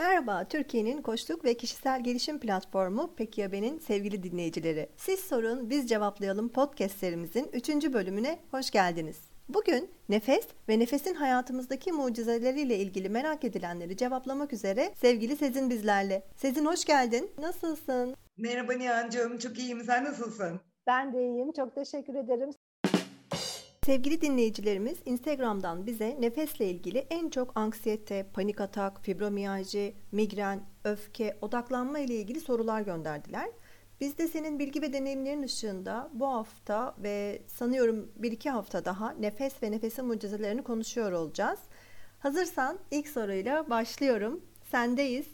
Merhaba, Türkiye'nin koçluk ve kişisel gelişim platformu Pekiyabe'nin sevgili dinleyicileri. Siz sorun, biz cevaplayalım podcast serimizin 3. bölümüne hoş geldiniz. Bugün nefes ve nefesin hayatımızdaki mucizeleriyle ilgili merak edilenleri cevaplamak üzere sevgili Sezin bizlerle. Sezin hoş geldin. Nasılsın? Merhaba Nihan'cığım, çok iyiyim. Sen nasılsın? Ben de iyiyim. Çok teşekkür ederim. Sevgili dinleyicilerimiz Instagram'dan bize nefesle ilgili en çok anksiyete, panik atak, fibromiyalji, migren, öfke, odaklanma ile ilgili sorular gönderdiler. Biz de senin bilgi ve deneyimlerin ışığında bu hafta ve sanıyorum bir iki hafta daha nefes ve nefesin mucizelerini konuşuyor olacağız. Hazırsan ilk soruyla başlıyorum. Sendeyiz.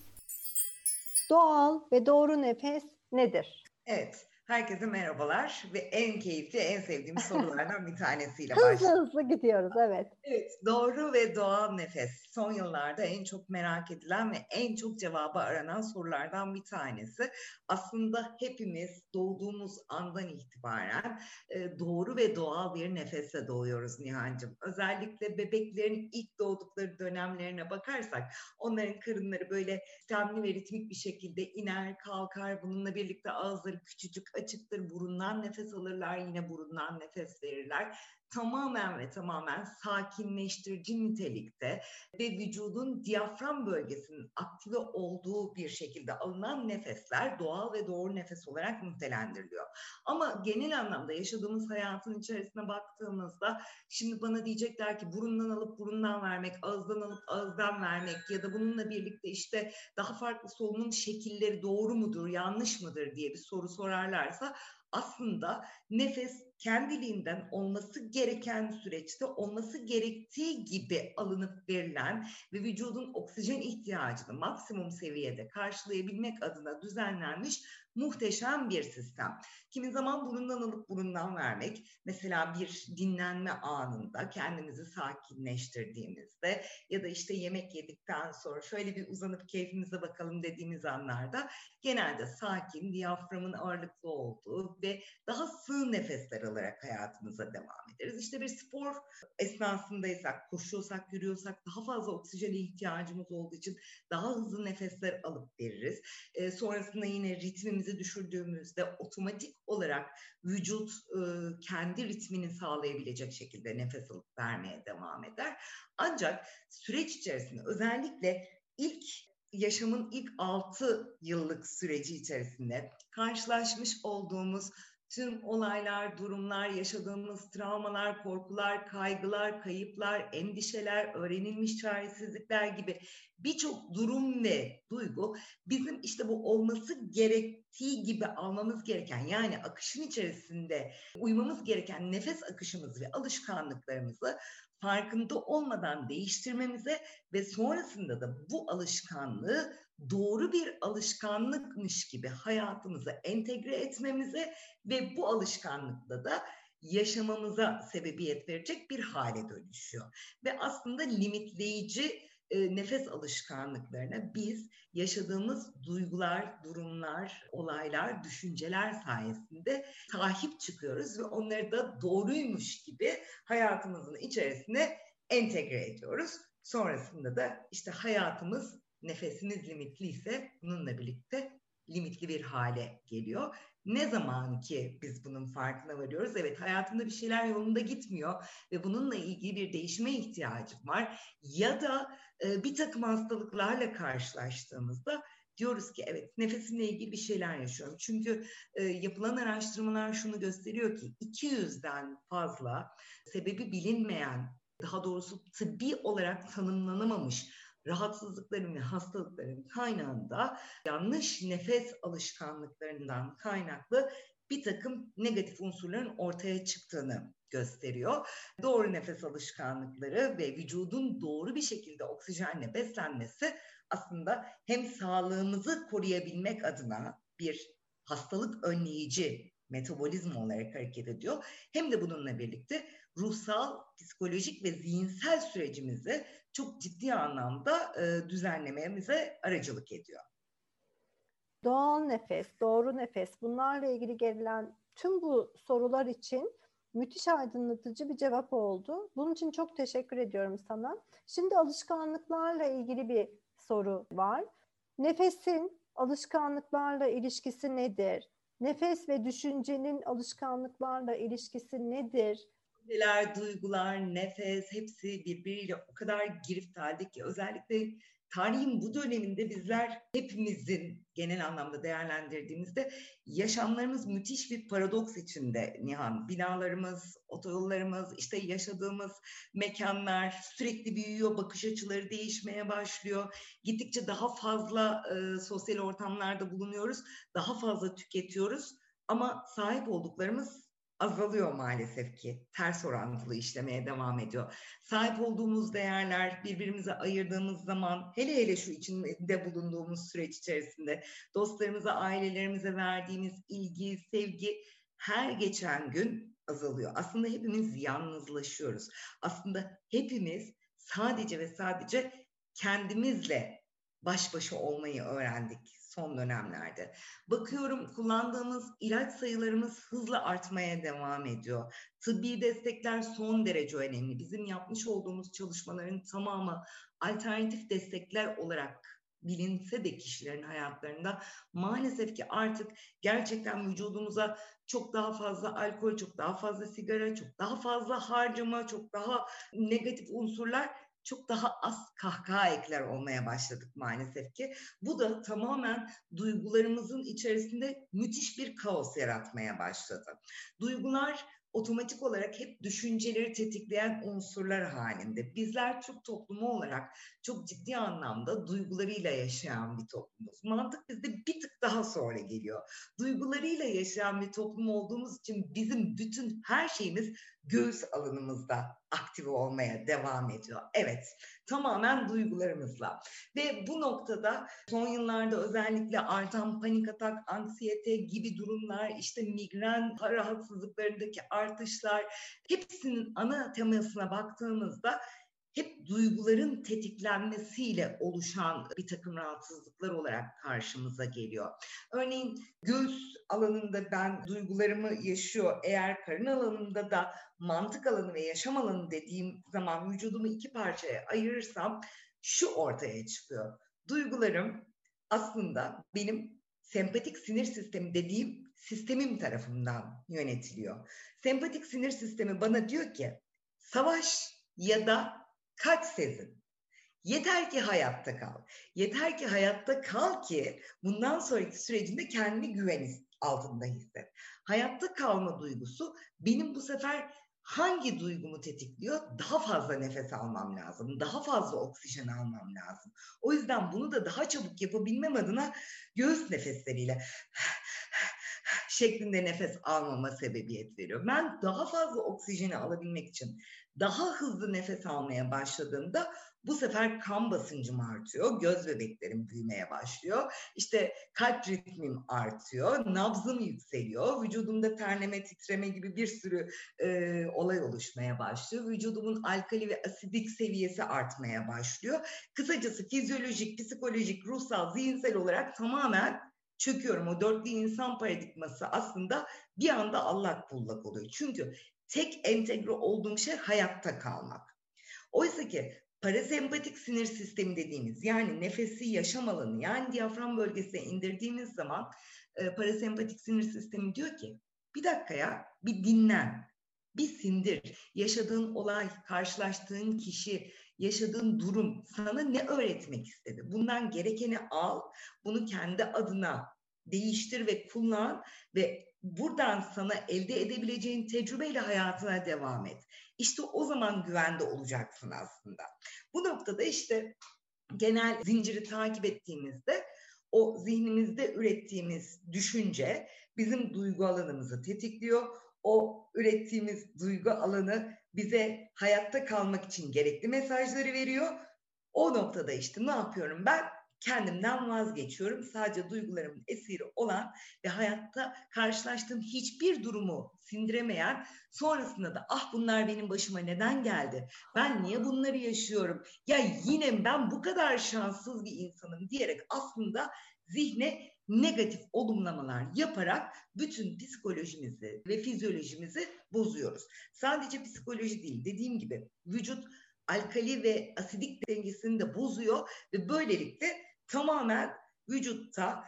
Doğal ve doğru nefes nedir? Evet. Herkese merhabalar ve en keyifli, en sevdiğim sorulardan bir tanesiyle başlayalım. Hızlı hızlı gidiyoruz, evet. Evet, doğru ve doğal nefes. Son yıllarda en çok merak edilen ve en çok cevabı aranan sorulardan bir tanesi. Aslında hepimiz doğduğumuz andan itibaren e, doğru ve doğal bir nefesle doğuyoruz Nihan'cığım. Özellikle bebeklerin ilk doğdukları dönemlerine bakarsak onların karınları böyle sistemli ve ritmik bir şekilde iner, kalkar. Bununla birlikte ağızları küçücük açıktır. Burundan nefes alırlar, yine burundan nefes verirler tamamen ve tamamen sakinleştirici nitelikte ve vücudun diyafram bölgesinin aktive olduğu bir şekilde alınan nefesler doğal ve doğru nefes olarak nitelendiriliyor. Ama genel anlamda yaşadığımız hayatın içerisine baktığımızda şimdi bana diyecekler ki burundan alıp burundan vermek, ağızdan alıp ağızdan vermek ya da bununla birlikte işte daha farklı solunum şekilleri doğru mudur, yanlış mıdır diye bir soru sorarlarsa aslında nefes kendiliğinden olması gereken süreçte olması gerektiği gibi alınıp verilen ve vücudun oksijen ihtiyacını maksimum seviyede karşılayabilmek adına düzenlenmiş muhteşem bir sistem. Kimi zaman burundan alıp burundan vermek, mesela bir dinlenme anında kendimizi sakinleştirdiğimizde ya da işte yemek yedikten sonra şöyle bir uzanıp keyfimize bakalım dediğimiz anlarda genelde sakin, diyaframın ağırlıklı olduğu ve daha sığ nefesler alarak hayatımıza devam ederiz. İşte bir spor esnasındaysak, koşuyorsak, yürüyorsak daha fazla oksijene ihtiyacımız olduğu için daha hızlı nefesler alıp veririz. E, sonrasında yine ritmimizi düşürdüğümüzde otomatik olarak vücut e, kendi ritmini sağlayabilecek şekilde nefes alıp vermeye devam eder. Ancak süreç içerisinde özellikle ilk yaşamın ilk 6 yıllık süreci içerisinde karşılaşmış olduğumuz tüm olaylar, durumlar, yaşadığımız travmalar, korkular, kaygılar, kayıplar, endişeler, öğrenilmiş çaresizlikler gibi birçok durum ve duygu bizim işte bu olması gerektiği gibi almamız gereken yani akışın içerisinde uymamız gereken nefes akışımız ve alışkanlıklarımızı farkında olmadan değiştirmemize ve sonrasında da bu alışkanlığı doğru bir alışkanlıkmış gibi hayatımıza entegre etmemize ve bu alışkanlıkla da yaşamamıza sebebiyet verecek bir hale dönüşüyor. Ve aslında limitleyici e, nefes alışkanlıklarına biz yaşadığımız duygular, durumlar, olaylar, düşünceler sayesinde sahip çıkıyoruz ve onları da doğruymuş gibi hayatımızın içerisine entegre ediyoruz. Sonrasında da işte hayatımız nefesimiz limitliyse bununla birlikte limitli bir hale geliyor. Ne zaman ki biz bunun farkına varıyoruz, evet hayatımda bir şeyler yolunda gitmiyor ve bununla ilgili bir değişime ihtiyacım var ya da e, bir takım hastalıklarla karşılaştığımızda diyoruz ki evet nefesimle ilgili bir şeyler yaşıyorum. Çünkü e, yapılan araştırmalar şunu gösteriyor ki 200'den fazla sebebi bilinmeyen daha doğrusu tıbbi olarak tanımlanamamış rahatsızlıkların ve hastalıkların kaynağında yanlış nefes alışkanlıklarından kaynaklı bir takım negatif unsurların ortaya çıktığını gösteriyor. Doğru nefes alışkanlıkları ve vücudun doğru bir şekilde oksijenle beslenmesi aslında hem sağlığımızı koruyabilmek adına bir hastalık önleyici metabolizma olarak hareket ediyor. Hem de bununla birlikte ruhsal, psikolojik ve zihinsel sürecimizi çok ciddi anlamda e, düzenlememize aracılık ediyor. Doğal nefes, doğru nefes bunlarla ilgili gelen tüm bu sorular için müthiş aydınlatıcı bir cevap oldu. Bunun için çok teşekkür ediyorum sana. Şimdi alışkanlıklarla ilgili bir soru var. Nefesin alışkanlıklarla ilişkisi nedir? Nefes ve düşüncenin alışkanlıklarla ilişkisi nedir? Düşünceler, duygular, nefes hepsi birbiriyle o kadar girift ki özellikle tarihin bu döneminde bizler hepimizin genel anlamda değerlendirdiğimizde yaşamlarımız müthiş bir paradoks içinde Nihan. Binalarımız, otoyollarımız, işte yaşadığımız mekanlar sürekli büyüyor, bakış açıları değişmeye başlıyor. Gittikçe daha fazla e, sosyal ortamlarda bulunuyoruz, daha fazla tüketiyoruz ama sahip olduklarımız azalıyor maalesef ki. Ters orantılı işlemeye devam ediyor. Sahip olduğumuz değerler, birbirimize ayırdığımız zaman, hele hele şu içinde bulunduğumuz süreç içerisinde dostlarımıza, ailelerimize verdiğimiz ilgi, sevgi her geçen gün azalıyor. Aslında hepimiz yalnızlaşıyoruz. Aslında hepimiz sadece ve sadece kendimizle baş başa olmayı öğrendik son dönemlerde. Bakıyorum kullandığımız ilaç sayılarımız hızla artmaya devam ediyor. Tıbbi destekler son derece önemli. Bizim yapmış olduğumuz çalışmaların tamamı alternatif destekler olarak bilinse de kişilerin hayatlarında maalesef ki artık gerçekten vücudumuza çok daha fazla alkol, çok daha fazla sigara, çok daha fazla harcama, çok daha negatif unsurlar çok daha az kahkaha ekler olmaya başladık maalesef ki. Bu da tamamen duygularımızın içerisinde müthiş bir kaos yaratmaya başladı. Duygular otomatik olarak hep düşünceleri tetikleyen unsurlar halinde. Bizler Türk toplumu olarak çok ciddi anlamda duygularıyla yaşayan bir toplumuz. Mantık bizde bir tık daha sonra geliyor. Duygularıyla yaşayan bir toplum olduğumuz için bizim bütün her şeyimiz göğüs alanımızda aktive olmaya devam ediyor. Evet, tamamen duygularımızla. Ve bu noktada son yıllarda özellikle artan panik atak, anksiyete gibi durumlar, işte migren rahatsızlıklarındaki artışlar hepsinin ana temasına baktığımızda hep duyguların tetiklenmesiyle oluşan bir takım rahatsızlıklar olarak karşımıza geliyor. Örneğin göğüs alanında ben duygularımı yaşıyor, eğer karın alanında da mantık alanı ve yaşam alanı dediğim zaman vücudumu iki parçaya ayırırsam şu ortaya çıkıyor. Duygularım aslında benim sempatik sinir sistemi dediğim sistemim tarafından yönetiliyor. Sempatik sinir sistemi bana diyor ki savaş ya da kaç sezin. Yeter ki hayatta kal. Yeter ki hayatta kal ki bundan sonraki sürecinde kendini güven altında hisset. Hayatta kalma duygusu benim bu sefer hangi duygumu tetikliyor? Daha fazla nefes almam lazım. Daha fazla oksijen almam lazım. O yüzden bunu da daha çabuk yapabilmem adına göğüs nefesleriyle şeklinde nefes almama sebebiyet veriyor. Ben daha fazla oksijeni alabilmek için daha hızlı nefes almaya başladığımda bu sefer kan basıncım artıyor, göz bebeklerim büyümeye başlıyor. İşte kalp ritmim artıyor, nabzım yükseliyor, vücudumda terleme, titreme gibi bir sürü e, olay oluşmaya başlıyor. Vücudumun alkali ve asidik seviyesi artmaya başlıyor. Kısacası fizyolojik, psikolojik, ruhsal, zihinsel olarak tamamen çöküyorum. O dörtlü insan paradigması aslında bir anda allak bullak oluyor. Çünkü tek entegre olduğum şey hayatta kalmak. Oysa ki parasempatik sinir sistemi dediğimiz yani nefesi yaşam alanı yani diyafram bölgesine indirdiğimiz zaman e, parasempatik sinir sistemi diyor ki bir dakika ya bir dinlen bir sindir yaşadığın olay karşılaştığın kişi yaşadığın durum sana ne öğretmek istedi bundan gerekeni al bunu kendi adına değiştir ve kullan ve buradan sana elde edebileceğin tecrübeyle hayatına devam et. İşte o zaman güvende olacaksın aslında. Bu noktada işte genel zinciri takip ettiğimizde o zihnimizde ürettiğimiz düşünce bizim duygu alanımızı tetikliyor. O ürettiğimiz duygu alanı bize hayatta kalmak için gerekli mesajları veriyor. O noktada işte ne yapıyorum ben? Kendimden vazgeçiyorum. Sadece duygularımın esiri olan ve hayatta karşılaştığım hiçbir durumu sindiremeyen sonrasında da ah bunlar benim başıma neden geldi? Ben niye bunları yaşıyorum? Ya yine ben bu kadar şanssız bir insanım diyerek aslında zihne negatif olumlamalar yaparak bütün psikolojimizi ve fizyolojimizi bozuyoruz. Sadece psikoloji değil dediğim gibi vücut alkali ve asidik dengesini de bozuyor ve böylelikle tamamen vücutta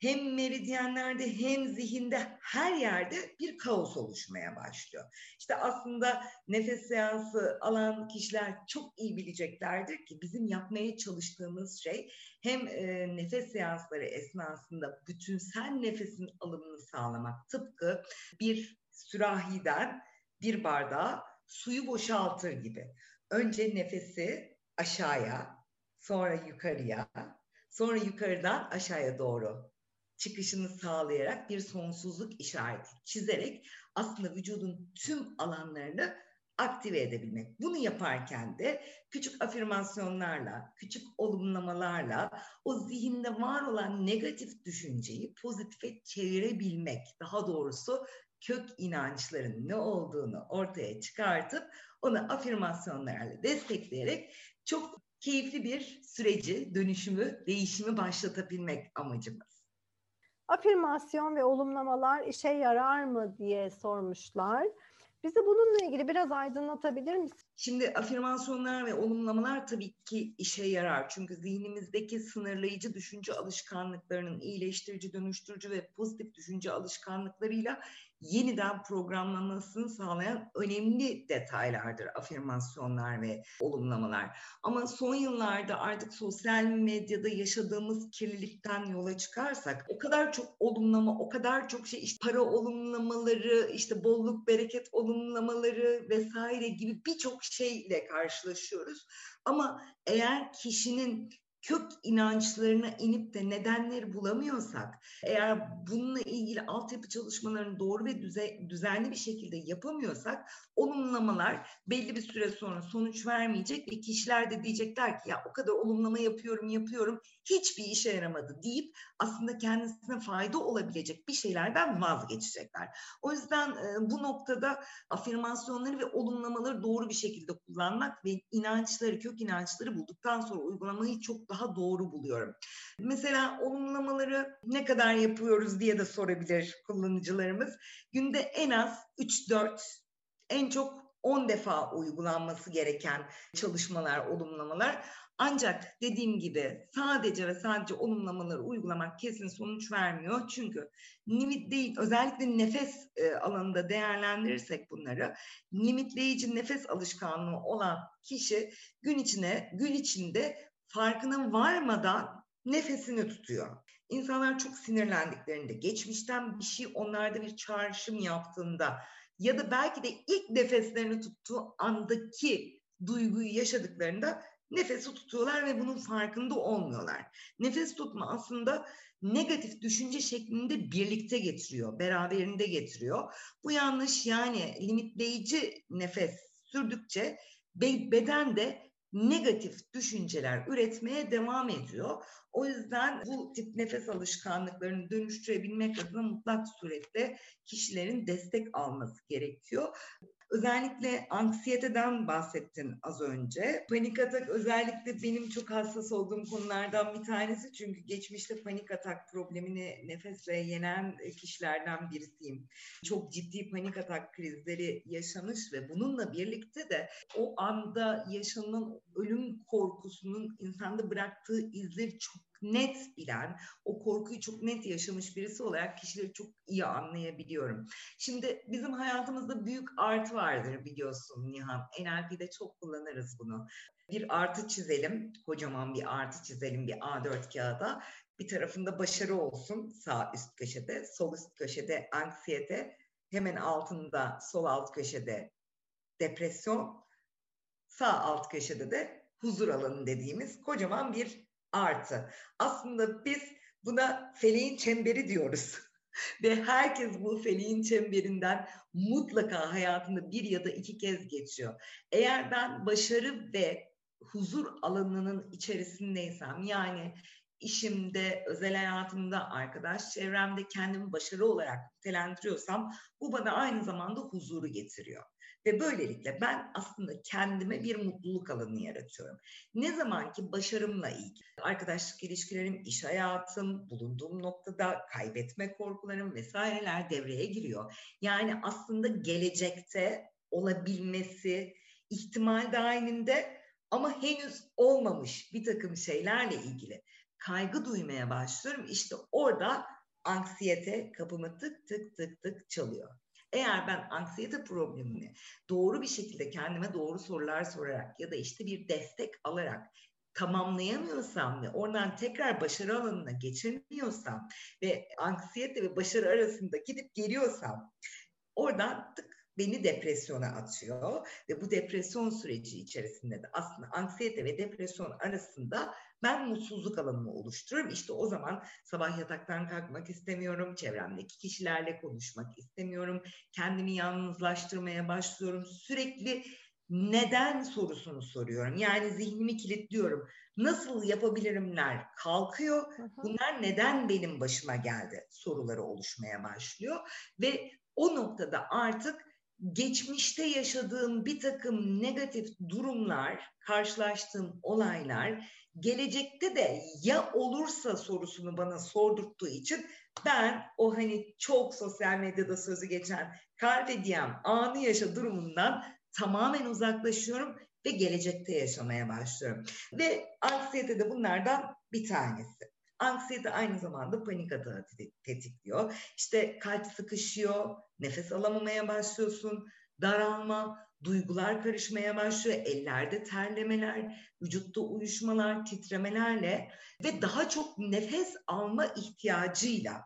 hem meridyenlerde hem zihinde her yerde bir kaos oluşmaya başlıyor. İşte aslında nefes seansı alan kişiler çok iyi bileceklerdir ki bizim yapmaya çalıştığımız şey hem e, nefes seansları esnasında bütünsel nefesin alımını sağlamak. Tıpkı bir sürahiden bir bardağa suyu boşaltır gibi. Önce nefesi aşağıya, sonra yukarıya, sonra yukarıdan aşağıya doğru çıkışını sağlayarak bir sonsuzluk işareti çizerek aslında vücudun tüm alanlarını aktive edebilmek. Bunu yaparken de küçük afirmasyonlarla, küçük olumlamalarla o zihinde var olan negatif düşünceyi pozitife çevirebilmek. Daha doğrusu kök inançların ne olduğunu ortaya çıkartıp onu afirmasyonlarla destekleyerek çok keyifli bir süreci, dönüşümü, değişimi başlatabilmek amacımız. Afirmasyon ve olumlamalar işe yarar mı diye sormuşlar. Bizi bununla ilgili biraz aydınlatabilir misin? Şimdi afirmasyonlar ve olumlamalar tabii ki işe yarar. Çünkü zihnimizdeki sınırlayıcı düşünce alışkanlıklarının iyileştirici, dönüştürücü ve pozitif düşünce alışkanlıklarıyla yeniden programlanmasını sağlayan önemli detaylardır afirmasyonlar ve olumlamalar. Ama son yıllarda artık sosyal medyada yaşadığımız kirlilikten yola çıkarsak o kadar çok olumlama, o kadar çok şey işte para olumlamaları, işte bolluk bereket olumlamaları vesaire gibi birçok şeyle karşılaşıyoruz. Ama eğer kişinin kök inançlarına inip de nedenleri bulamıyorsak, eğer bununla ilgili altyapı çalışmalarını doğru ve düze, düzenli bir şekilde yapamıyorsak, olumlamalar belli bir süre sonra sonuç vermeyecek ve kişiler de diyecekler ki ya o kadar olumlama yapıyorum yapıyorum hiçbir işe yaramadı deyip aslında kendisine fayda olabilecek bir şeylerden vazgeçecekler. O yüzden bu noktada afirmasyonları ve olumlamaları doğru bir şekilde kullanmak ve inançları, kök inançları bulduktan sonra uygulamayı çok daha doğru buluyorum. Mesela olumlamaları ne kadar yapıyoruz diye de sorabilir kullanıcılarımız. Günde en az 3-4 en çok 10 defa uygulanması gereken çalışmalar, olumlamalar. Ancak dediğim gibi sadece ve sadece olumlamaları uygulamak kesin sonuç vermiyor. Çünkü limit değil, özellikle nefes e, alanında değerlendirirsek bunları, limitleyici nefes alışkanlığı olan kişi gün içine, gün içinde farkına varmadan nefesini tutuyor. İnsanlar çok sinirlendiklerinde, geçmişten bir şey onlarda bir çağrışım yaptığında ya da belki de ilk nefeslerini tuttuğu andaki duyguyu yaşadıklarında nefesi tutuyorlar ve bunun farkında olmuyorlar. Nefes tutma aslında negatif düşünce şeklinde birlikte getiriyor, beraberinde getiriyor. Bu yanlış yani limitleyici nefes sürdükçe beden de negatif düşünceler üretmeye devam ediyor. O yüzden bu tip nefes alışkanlıklarını dönüştürebilmek adına mutlak surette kişilerin destek alması gerekiyor. Özellikle anksiyeteden bahsettin az önce. Panik atak özellikle benim çok hassas olduğum konulardan bir tanesi. Çünkü geçmişte panik atak problemini nefesle yenen kişilerden birisiyim. Çok ciddi panik atak krizleri yaşamış ve bununla birlikte de o anda yaşanan ölüm korkusunun insanda bıraktığı izleri çok net bilen, o korkuyu çok net yaşamış birisi olarak kişileri çok iyi anlayabiliyorum. Şimdi bizim hayatımızda büyük artı vardır biliyorsun Nihan. NLP'de çok kullanırız bunu. Bir artı çizelim, kocaman bir artı çizelim bir A4 kağıda. Bir tarafında başarı olsun sağ üst köşede, sol üst köşede anksiyete, hemen altında sol alt köşede depresyon, sağ alt köşede de huzur alanı dediğimiz kocaman bir artı. Aslında biz buna feleğin çemberi diyoruz. Ve herkes bu feleğin çemberinden mutlaka hayatında bir ya da iki kez geçiyor. Eğer ben başarı ve huzur alanının içerisindeysem yani işimde, özel hayatımda, arkadaş çevremde kendimi başarı olarak nitelendiriyorsam bu bana aynı zamanda huzuru getiriyor. Ve böylelikle ben aslında kendime bir mutluluk alanı yaratıyorum. Ne zaman ki başarımla ilgili, arkadaşlık ilişkilerim, iş hayatım, bulunduğum noktada kaybetme korkularım vesaireler devreye giriyor. Yani aslında gelecekte olabilmesi ihtimal dahilinde ama henüz olmamış bir takım şeylerle ilgili kaygı duymaya başlıyorum. İşte orada anksiyete kapımı tık tık tık tık çalıyor. Eğer ben anksiyete problemini doğru bir şekilde kendime doğru sorular sorarak ya da işte bir destek alarak tamamlayamıyorsam ve oradan tekrar başarı alanına geçemiyorsam ve anksiyete ve başarı arasında gidip geliyorsam oradan tık beni depresyona atıyor ve bu depresyon süreci içerisinde de aslında anksiyete ve depresyon arasında ben mutsuzluk alanımı oluştururum. İşte o zaman sabah yataktan kalkmak istemiyorum, çevremdeki kişilerle konuşmak istemiyorum, kendimi yalnızlaştırmaya başlıyorum. Sürekli neden sorusunu soruyorum. Yani zihnimi kilitliyorum. Nasıl yapabilirimler kalkıyor. Bunlar neden benim başıma geldi soruları oluşmaya başlıyor. Ve o noktada artık geçmişte yaşadığım bir takım negatif durumlar, karşılaştığım olaylar gelecekte de ya olursa sorusunu bana sordurttuğu için ben o hani çok sosyal medyada sözü geçen carpe diem anı yaşa durumundan tamamen uzaklaşıyorum ve gelecekte yaşamaya başlıyorum. Ve anksiyete de bunlardan bir tanesi. Anksiyete aynı zamanda panik atağı tetikliyor. İşte kalp sıkışıyor, nefes alamamaya başlıyorsun, daralma, duygular karışmaya başlıyor. Ellerde terlemeler, vücutta uyuşmalar, titremelerle ve daha çok nefes alma ihtiyacıyla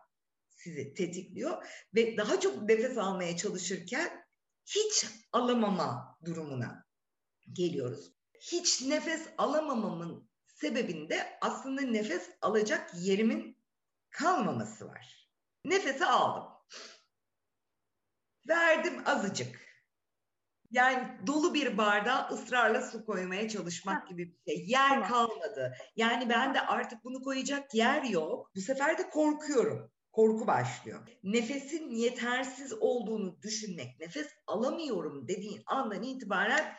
sizi tetikliyor ve daha çok nefes almaya çalışırken hiç alamama durumuna geliyoruz. Hiç nefes alamamamın sebebinde aslında nefes alacak yerimin kalmaması var. Nefesi aldım. Verdim azıcık. Yani dolu bir bardağa ısrarla su koymaya çalışmak gibi bir şey. Yer tamam. kalmadı. Yani ben de artık bunu koyacak yer yok. Bu sefer de korkuyorum korku başlıyor. Nefesin yetersiz olduğunu düşünmek, nefes alamıyorum dediğin andan itibaren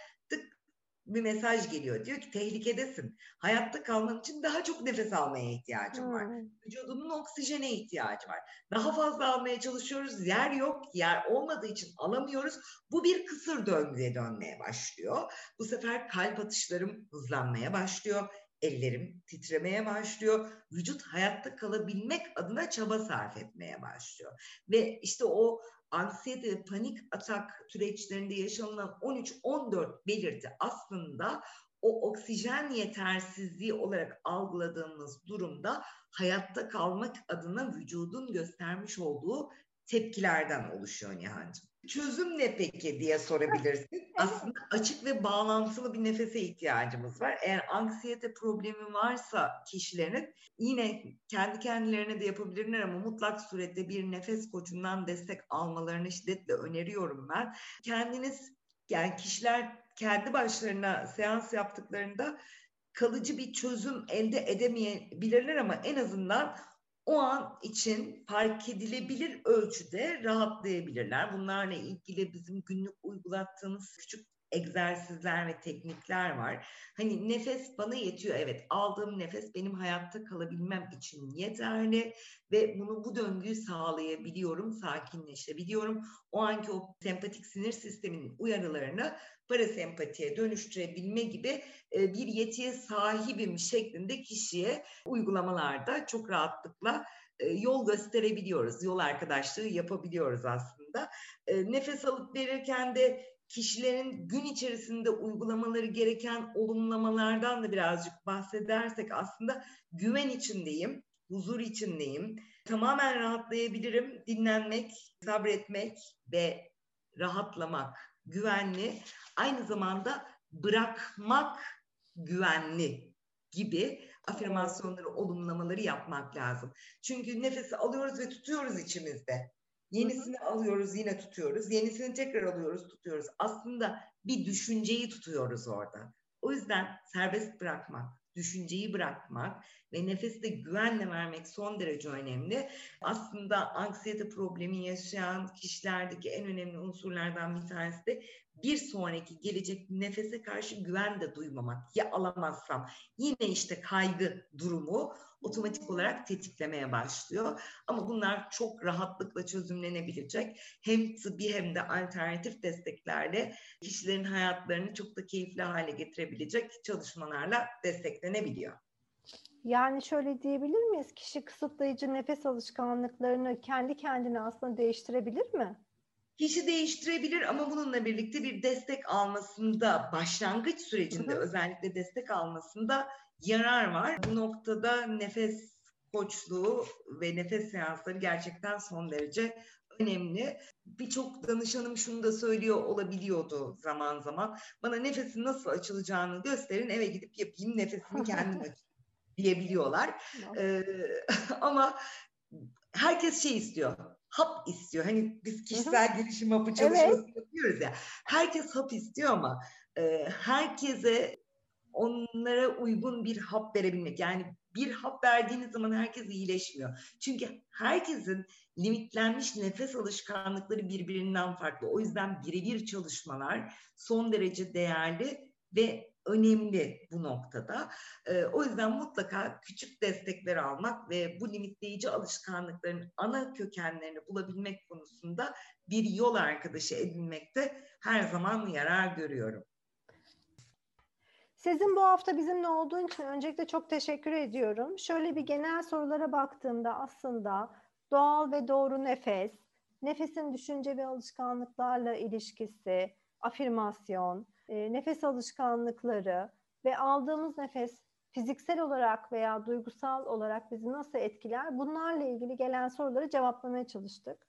bir mesaj geliyor. Diyor ki tehlikedesin. Hayatta kalman için daha çok nefes almaya ihtiyacın var. Vücudunun oksijene ihtiyacı var. Daha fazla almaya çalışıyoruz. Yer yok. Yer olmadığı için alamıyoruz. Bu bir kısır döngüye dönmeye başlıyor. Bu sefer kalp atışlarım hızlanmaya başlıyor ellerim titremeye başlıyor. Vücut hayatta kalabilmek adına çaba sarf etmeye başlıyor. Ve işte o anksiyete panik atak süreçlerinde yaşanılan 13-14 belirti aslında o oksijen yetersizliği olarak algıladığımız durumda hayatta kalmak adına vücudun göstermiş olduğu tepkilerden oluşuyor Nihan'cığım. Çözüm ne peki diye sorabilirsin. Aslında açık ve bağlantılı bir nefese ihtiyacımız var. Eğer anksiyete problemi varsa kişilerin yine kendi kendilerine de yapabilirler ama mutlak surette bir nefes koçundan destek almalarını şiddetle öneriyorum ben. Kendiniz yani kişiler kendi başlarına seans yaptıklarında kalıcı bir çözüm elde edemeyebilirler ama en azından o an için fark edilebilir ölçüde rahatlayabilirler. Bunlarla ilgili bizim günlük uygulattığımız küçük egzersizler ve teknikler var. Hani nefes bana yetiyor. Evet aldığım nefes benim hayatta kalabilmem için yeterli ve bunu bu döngüyü sağlayabiliyorum, sakinleşebiliyorum. O anki o sempatik sinir sisteminin uyarılarını parasempatiye dönüştürebilme gibi e, bir yetiye sahibim şeklinde kişiye uygulamalarda çok rahatlıkla e, yol gösterebiliyoruz. Yol arkadaşlığı yapabiliyoruz aslında. E, nefes alıp verirken de kişilerin gün içerisinde uygulamaları gereken olumlamalardan da birazcık bahsedersek aslında güven içindeyim, huzur içindeyim. Tamamen rahatlayabilirim. Dinlenmek, sabretmek ve rahatlamak güvenli. Aynı zamanda bırakmak güvenli gibi afirmasyonları, olumlamaları yapmak lazım. Çünkü nefesi alıyoruz ve tutuyoruz içimizde. Yenisini alıyoruz yine tutuyoruz. Yenisini tekrar alıyoruz tutuyoruz. Aslında bir düşünceyi tutuyoruz orada. O yüzden serbest bırakmak, düşünceyi bırakmak ve nefesi de güvenle vermek son derece önemli. Aslında anksiyete problemi yaşayan kişilerdeki en önemli unsurlardan bir tanesi de bir sonraki gelecek nefese karşı güven de duymamak. Ya alamazsam yine işte kaygı durumu otomatik olarak tetiklemeye başlıyor. Ama bunlar çok rahatlıkla çözümlenebilecek hem tıbbi hem de alternatif desteklerle kişilerin hayatlarını çok da keyifli hale getirebilecek çalışmalarla desteklenebiliyor. Yani şöyle diyebilir miyiz? Kişi kısıtlayıcı nefes alışkanlıklarını kendi kendine aslında değiştirebilir mi? Kişi değiştirebilir ama bununla birlikte bir destek almasında, başlangıç sürecinde hı hı. özellikle destek almasında yarar var. Bu noktada nefes koçluğu ve nefes seansları gerçekten son derece önemli. Birçok danışanım şunu da söylüyor olabiliyordu zaman zaman. Bana nefesin nasıl açılacağını gösterin eve gidip yapayım nefesimi kendim açayım diyebiliyorlar. ee, ama herkes şey istiyor. Hap istiyor. Hani biz kişisel gelişim hapı çalışması evet. yapıyoruz ya. Herkes hap istiyor ama e, herkese onlara uygun bir hap verebilmek. Yani bir hap verdiğiniz zaman herkes iyileşmiyor. Çünkü herkesin limitlenmiş nefes alışkanlıkları birbirinden farklı. O yüzden birebir çalışmalar son derece değerli ve önemli bu noktada. E, o yüzden mutlaka küçük destekler almak ve bu limitleyici alışkanlıkların ana kökenlerini bulabilmek konusunda bir yol arkadaşı edinmekte her zaman yarar görüyorum. Sizin bu hafta bizimle olduğun için öncelikle çok teşekkür ediyorum. Şöyle bir genel sorulara baktığımda aslında doğal ve doğru nefes, nefesin düşünce ve alışkanlıklarla ilişkisi, afirmasyon, e, nefes alışkanlıkları ve aldığımız nefes fiziksel olarak veya duygusal olarak bizi nasıl etkiler? Bunlarla ilgili gelen soruları cevaplamaya çalıştık.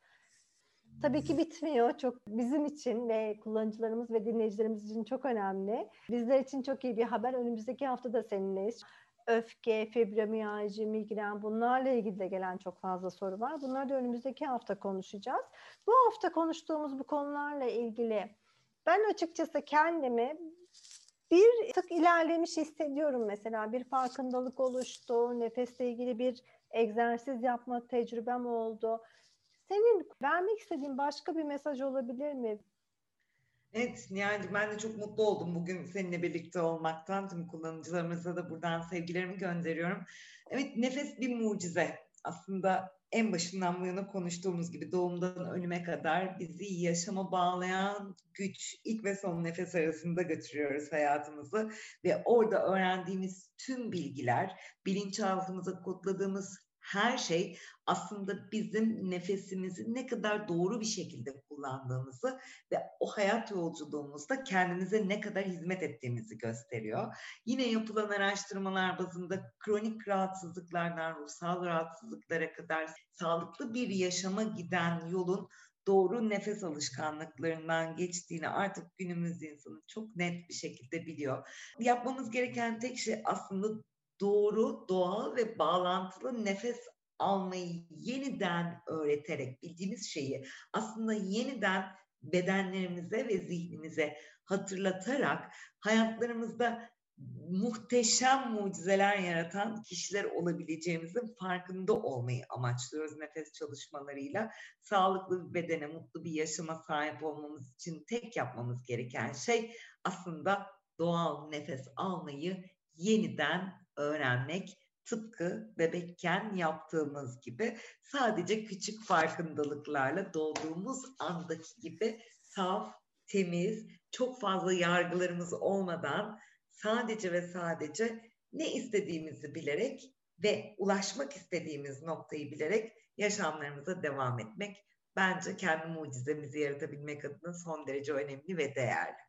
Tabii ki bitmiyor. Çok bizim için ve kullanıcılarımız ve dinleyicilerimiz için çok önemli. Bizler için çok iyi bir haber. Önümüzdeki hafta da seninleyiz. Öfke, fibromiyalji, migren bunlarla ilgili de gelen çok fazla soru var. Bunları da önümüzdeki hafta konuşacağız. Bu hafta konuştuğumuz bu konularla ilgili ben açıkçası kendimi bir tık ilerlemiş hissediyorum mesela. Bir farkındalık oluştu, nefesle ilgili bir egzersiz yapma tecrübem oldu. Senin vermek istediğin başka bir mesaj olabilir mi? Evet Nihal'cim ben de çok mutlu oldum bugün seninle birlikte olmaktan. Tüm kullanıcılarımıza da buradan sevgilerimi gönderiyorum. Evet nefes bir mucize. Aslında en başından bu yana konuştuğumuz gibi doğumdan ölüme kadar bizi yaşama bağlayan güç ilk ve son nefes arasında götürüyoruz hayatımızı. Ve orada öğrendiğimiz tüm bilgiler bilinçaltımıza kodladığımız her şey aslında bizim nefesimizi ne kadar doğru bir şekilde kullandığımızı ve o hayat yolculuğumuzda kendimize ne kadar hizmet ettiğimizi gösteriyor. Yine yapılan araştırmalar bazında kronik rahatsızlıklardan ruhsal rahatsızlıklara kadar sağlıklı bir yaşama giden yolun doğru nefes alışkanlıklarından geçtiğini artık günümüz insanı çok net bir şekilde biliyor. Yapmamız gereken tek şey aslında doğru, doğal ve bağlantılı nefes almayı yeniden öğreterek bildiğimiz şeyi aslında yeniden bedenlerimize ve zihnimize hatırlatarak hayatlarımızda muhteşem mucizeler yaratan kişiler olabileceğimizin farkında olmayı amaçlıyoruz nefes çalışmalarıyla. Sağlıklı bir bedene, mutlu bir yaşama sahip olmamız için tek yapmamız gereken şey aslında doğal nefes almayı yeniden öğrenmek tıpkı bebekken yaptığımız gibi sadece küçük farkındalıklarla doğduğumuz andaki gibi saf, temiz, çok fazla yargılarımız olmadan sadece ve sadece ne istediğimizi bilerek ve ulaşmak istediğimiz noktayı bilerek yaşamlarımıza devam etmek bence kendi mucizemizi yaratabilmek adına son derece önemli ve değerli.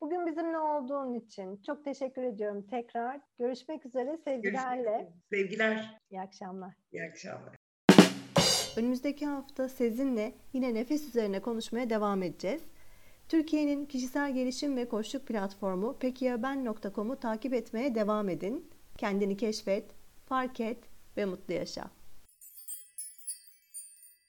Bugün bizimle olduğun için çok teşekkür ediyorum tekrar. Görüşmek üzere sevgilerle. Görüşmek Sevgiler. İyi akşamlar. İyi akşamlar. Önümüzdeki hafta sizinle yine nefes üzerine konuşmaya devam edeceğiz. Türkiye'nin kişisel gelişim ve koçluk platformu pekiyaben.com'u takip etmeye devam edin. Kendini keşfet, fark et ve mutlu yaşa.